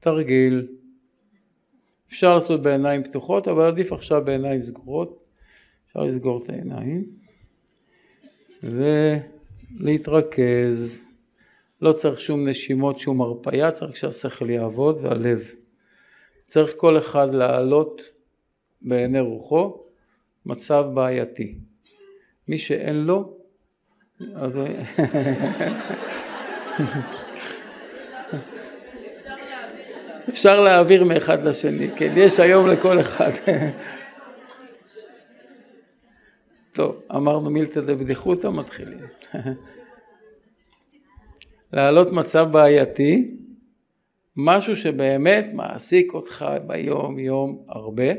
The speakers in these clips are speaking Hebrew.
תרגיל. אפשר לעשות בעיניים פתוחות, אבל עדיף עכשיו בעיניים סגורות. אפשר לסגור את העיניים ולהתרכז. לא צריך שום נשימות, שום הרפייה, צריך שהשכל יעבוד והלב. צריך כל אחד להעלות בעיני רוחו מצב בעייתי. מי שאין לו, אז... אפשר להעביר מאחד לשני, כן, יש היום לכל אחד. טוב, אמרנו מילתא דבדיחותא, מתחילים. להעלות מצב בעייתי, משהו שבאמת מעסיק אותך ביום יום הרבה,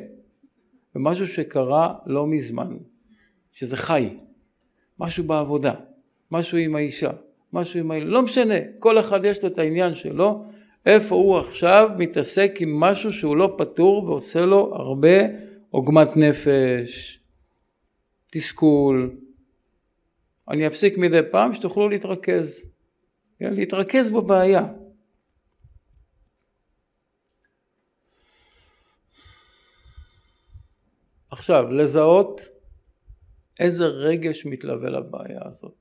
ומשהו שקרה לא מזמן, שזה חי, משהו בעבודה, משהו עם האישה, משהו עם הילד, לא משנה, כל אחד יש לו את העניין שלו, איפה הוא עכשיו מתעסק עם משהו שהוא לא פתור ועושה לו הרבה עוגמת נפש, תסכול. אני אפסיק מדי פעם שתוכלו להתרכז? להתרכז בבעיה. עכשיו, לזהות איזה רגש מתלווה לבעיה הזאת.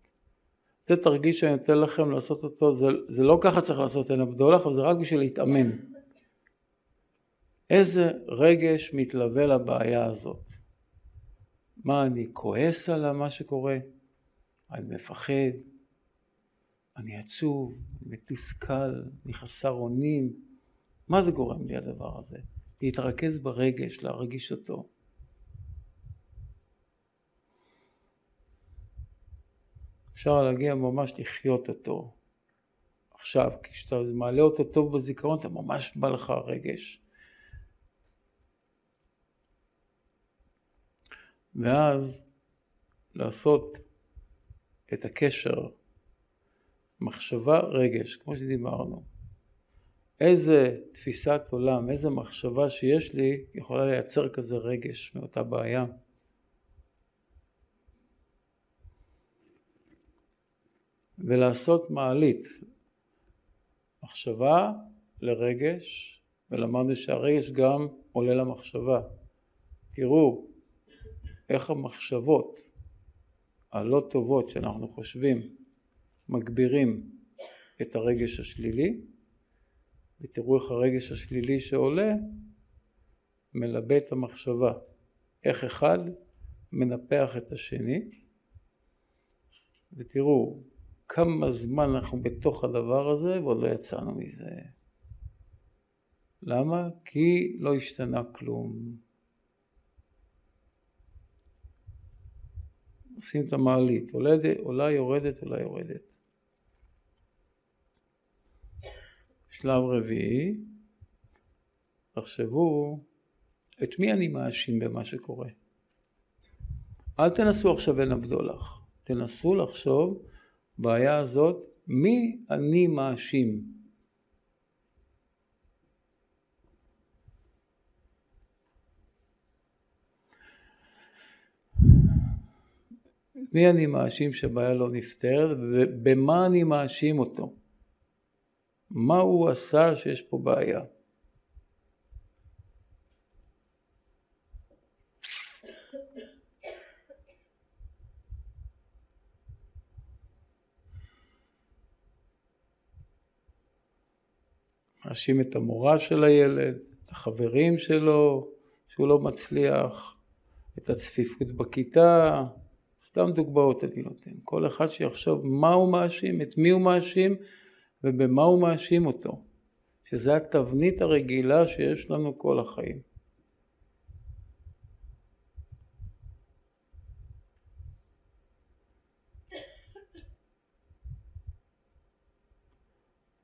זה תרגיש שאני נותן לכם לעשות אותו, זה, זה לא ככה צריך לעשות אין הבדולח, אבל זה רק בשביל להתאמן. איזה רגש מתלווה לבעיה הזאת? מה, אני כועס על מה שקורה? אני מפחד? אני עצוב? אני מתוסכל? אני חסר אונים? מה זה גורם לי הדבר הזה? להתרכז ברגש, להרגיש אותו. אפשר להגיע ממש לחיות אותו עכשיו, כשאתה מעלה אותו טוב בזיכרון, אתה ממש בא לך רגש. ואז לעשות את הקשר מחשבה רגש, כמו שדיברנו. איזה תפיסת עולם, איזה מחשבה שיש לי יכולה לייצר כזה רגש מאותה בעיה. ולעשות מעלית, מחשבה לרגש, ולמדנו שהרגש גם עולה למחשבה. תראו איך המחשבות הלא טובות שאנחנו חושבים מגבירים את הרגש השלילי, ותראו איך הרגש השלילי שעולה מלבה את המחשבה, איך אחד מנפח את השני, ותראו כמה זמן אנחנו בתוך הדבר הזה ועוד לא יצאנו מזה. למה? כי לא השתנה כלום. עושים את המעלית, עולה, יורדת, עולה יורדת. שלב רביעי, תחשבו את מי אני מאשים במה שקורה. אל תנסו עכשיו עין הבדולח, תנסו לחשוב בעיה הזאת, מי אני מאשים? מי אני מאשים שהבעיה לא נפתרת ובמה אני מאשים אותו? מה הוא עשה שיש פה בעיה? מאשים את המורה של הילד, את החברים שלו, שהוא לא מצליח, את הצפיפות בכיתה, סתם דוגמאות אני נותן. כל אחד שיחשוב מה הוא מאשים, את מי הוא מאשים ובמה הוא מאשים אותו. שזה התבנית הרגילה שיש לנו כל החיים.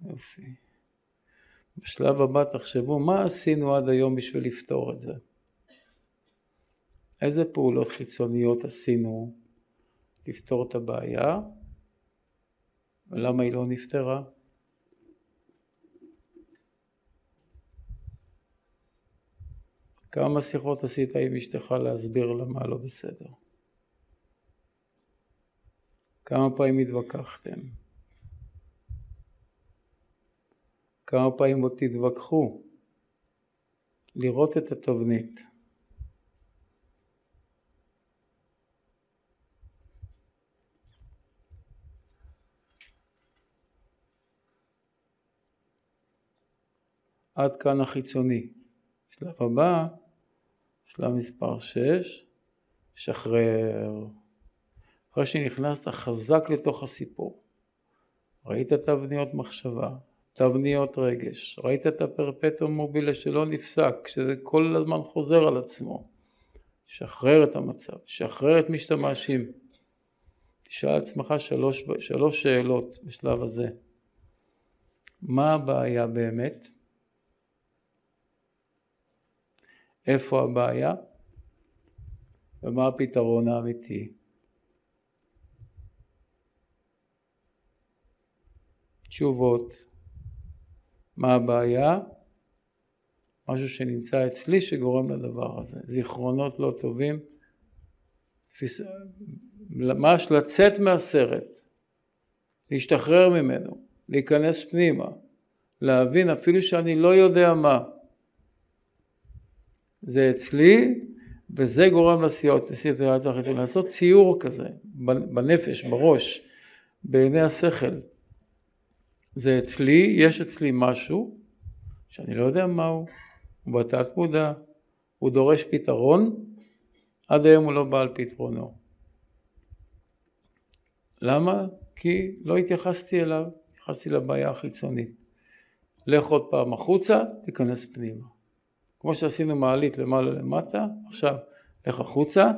יופי. בשלב הבא תחשבו מה עשינו עד היום בשביל לפתור את זה. איזה פעולות חיצוניות עשינו לפתור את הבעיה ולמה היא לא נפתרה? כמה שיחות עשית עם אשתך להסביר לה מה לא בסדר? כמה פעמים התווכחתם? כמה פעמים עוד תתווכחו? לראות את התבנית. עד כאן החיצוני. שלב הבא, שלב מספר 6, שחרר. אחרי שנכנסת חזק לתוך הסיפור, ראית תבניות מחשבה, תבניות רגש, ראית את הפרפטום מובילה שלא נפסק, שזה כל הזמן חוזר על עצמו. שחרר את המצב, שחרר את מי שאתה מאשים. תשאל עצמך שלוש, שלוש שאלות בשלב הזה. מה הבעיה באמת? איפה הבעיה? ומה הפתרון האמיתי? תשובות. מה הבעיה? משהו שנמצא אצלי שגורם לדבר הזה. זיכרונות לא טובים, תפיס... ממש לצאת מהסרט, להשתחרר ממנו, להיכנס פנימה, להבין אפילו שאני לא יודע מה. זה אצלי וזה גורם לסיטואציה החיצונית, לעשות ציור כזה בנפש, בראש, בעיני השכל. זה אצלי, יש אצלי משהו שאני לא יודע מהו, הוא בתת מודע, הוא דורש פתרון, עד היום הוא לא בא על פתרונו. למה? כי לא התייחסתי אליו, התייחסתי לבעיה החיצונית. לך עוד פעם החוצה, תיכנס פנימה. כמו שעשינו מעלית למעלה למטה, עכשיו לך החוצה,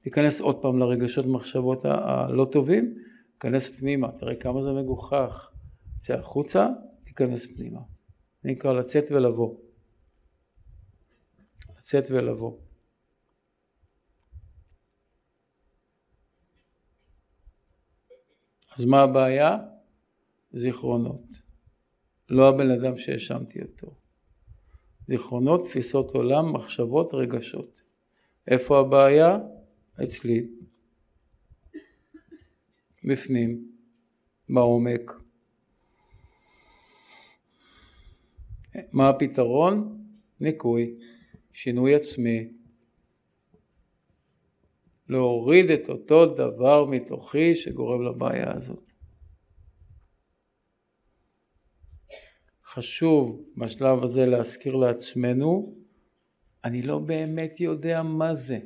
תיכנס עוד פעם לרגשות מחשבות הלא טובים, תיכנס פנימה, תראה כמה זה מגוחך. צא החוצה, תיכנס פנימה. זה נקרא לצאת ולבוא. לצאת ולבוא. אז מה הבעיה? זיכרונות. לא הבן אדם שהאשמתי אותו. זיכרונות, תפיסות עולם, מחשבות, רגשות. איפה הבעיה? אצלי. בפנים, בעומק. מה הפתרון? ניקוי, שינוי עצמי. להוריד את אותו דבר מתוכי שגורם לבעיה הזאת. חשוב בשלב הזה להזכיר לעצמנו, אני לא באמת יודע מה זה.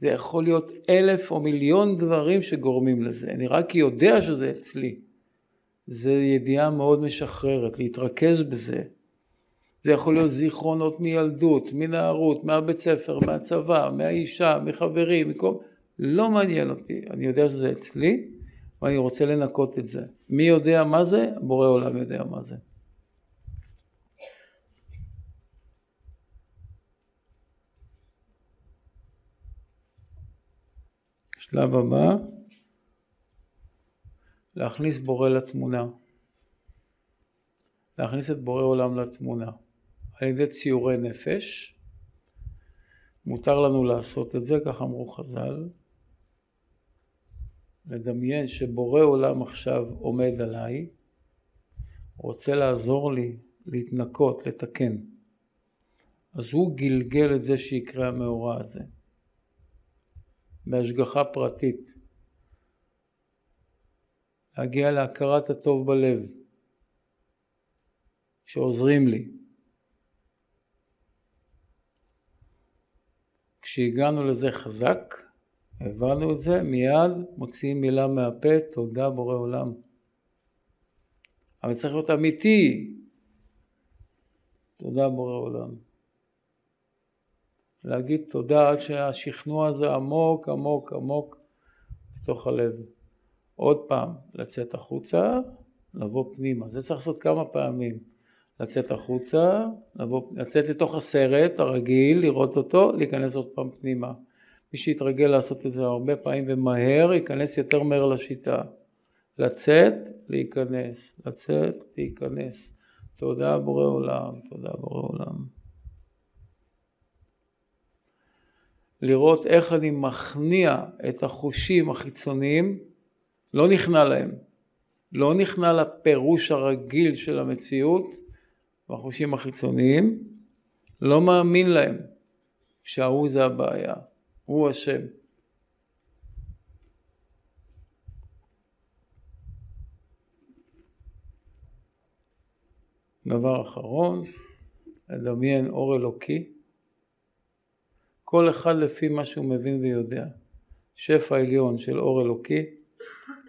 זה יכול להיות אלף או מיליון דברים שגורמים לזה, אני רק יודע שזה אצלי. זו ידיעה מאוד משחררת, להתרכז בזה. זה יכול להיות זיכרונות מילדות, מנערות, מהבית ספר, מהצבא, מהאישה, מחברים, מכל... לא מעניין אותי, אני יודע שזה אצלי, ואני רוצה לנקות את זה. מי יודע מה זה? בורא עולם יודע מה זה. שלב הבא, להכניס בורא לתמונה. להכניס את בורא עולם לתמונה. על ידי ציורי נפש, מותר לנו לעשות את זה, כך אמרו חז"ל. לדמיין שבורא עולם עכשיו עומד עליי, רוצה לעזור לי להתנקות, לתקן. אז הוא גלגל את זה שיקרה המאורע הזה. בהשגחה פרטית. להגיע להכרת הטוב בלב, שעוזרים לי. כשהגענו לזה חזק, הבנו את זה, מיד מוציאים מילה מהפה, תודה בורא עולם. אבל צריך להיות אמיתי, תודה בורא עולם. להגיד תודה עד שהשכנוע הזה עמוק עמוק עמוק בתוך הלב. עוד פעם, לצאת החוצה, לבוא פנימה. זה צריך לעשות כמה פעמים. לצאת החוצה, לבוא, לצאת לתוך הסרט הרגיל, לראות אותו, להיכנס עוד פעם פנימה. מי שיתרגל לעשות את זה הרבה פעמים ומהר, ייכנס יותר מהר לשיטה. לצאת, להיכנס, לצאת, להיכנס. תודה בורא עולם, תודה בורא עולם. לראות איך אני מכניע את החושים החיצוניים, לא נכנע להם, לא נכנע לפירוש הרגיל של המציאות והחושים החיצוניים, לא מאמין להם. שההוא זה הבעיה, הוא אשם. דבר אחרון, לדמיין אור אלוקי, כל אחד לפי מה שהוא מבין ויודע. שפע עליון של אור אלוקי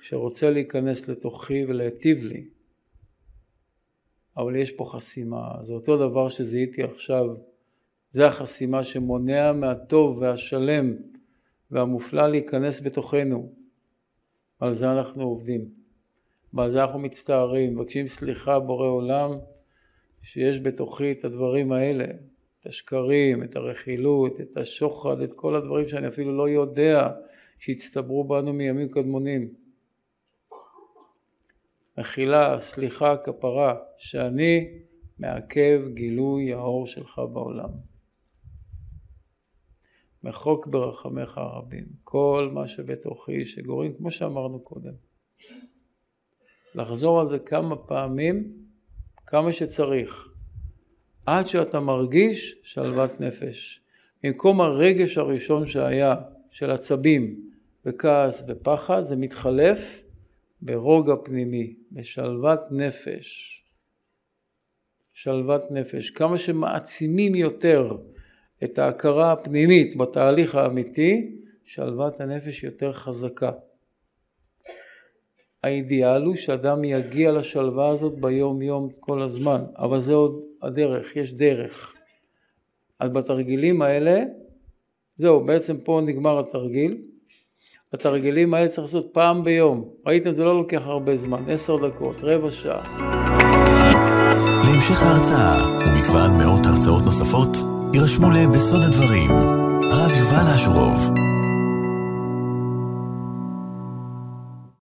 שרוצה להיכנס לתוכי ולהיטיב לי. אבל יש פה חסימה, זה אותו דבר שזיהיתי עכשיו, זה החסימה שמונע מהטוב והשלם והמופלא להיכנס בתוכנו. על זה אנחנו עובדים, ועל זה אנחנו מצטערים, מבקשים סליחה בורא עולם שיש בתוכי את הדברים האלה, את השקרים, את הרכילות, את השוחד, את כל הדברים שאני אפילו לא יודע שהצטברו בנו מימים קדמונים. מחילה, סליחה, כפרה, שאני מעכב גילוי האור שלך בעולם. מחוק ברחמך הרבים, כל מה שבתוכי שגורם, כמו שאמרנו קודם. לחזור על זה כמה פעמים, כמה שצריך, עד שאתה מרגיש שלוות נפש. במקום הרגש הראשון שהיה, של עצבים וכעס ופחד, זה מתחלף ברוגע פנימי, בשלוות נפש. שלוות נפש. כמה שמעצימים יותר את ההכרה הפנימית בתהליך האמיתי, שלוות הנפש יותר חזקה. האידיאל הוא שאדם יגיע לשלווה הזאת ביום יום כל הזמן, אבל זה עוד הדרך, יש דרך. אז בתרגילים האלה, זהו, בעצם פה נגמר התרגיל. התרגילים האלה צריך לעשות פעם ביום. ראיתם, זה לא לוקח הרבה זמן, עשר דקות, רבע שעה. להמשך ההרצאה ומגוון מאות הרצאות נוספות, יירשמו לבסוד הדברים, הרב יובל אשורוב.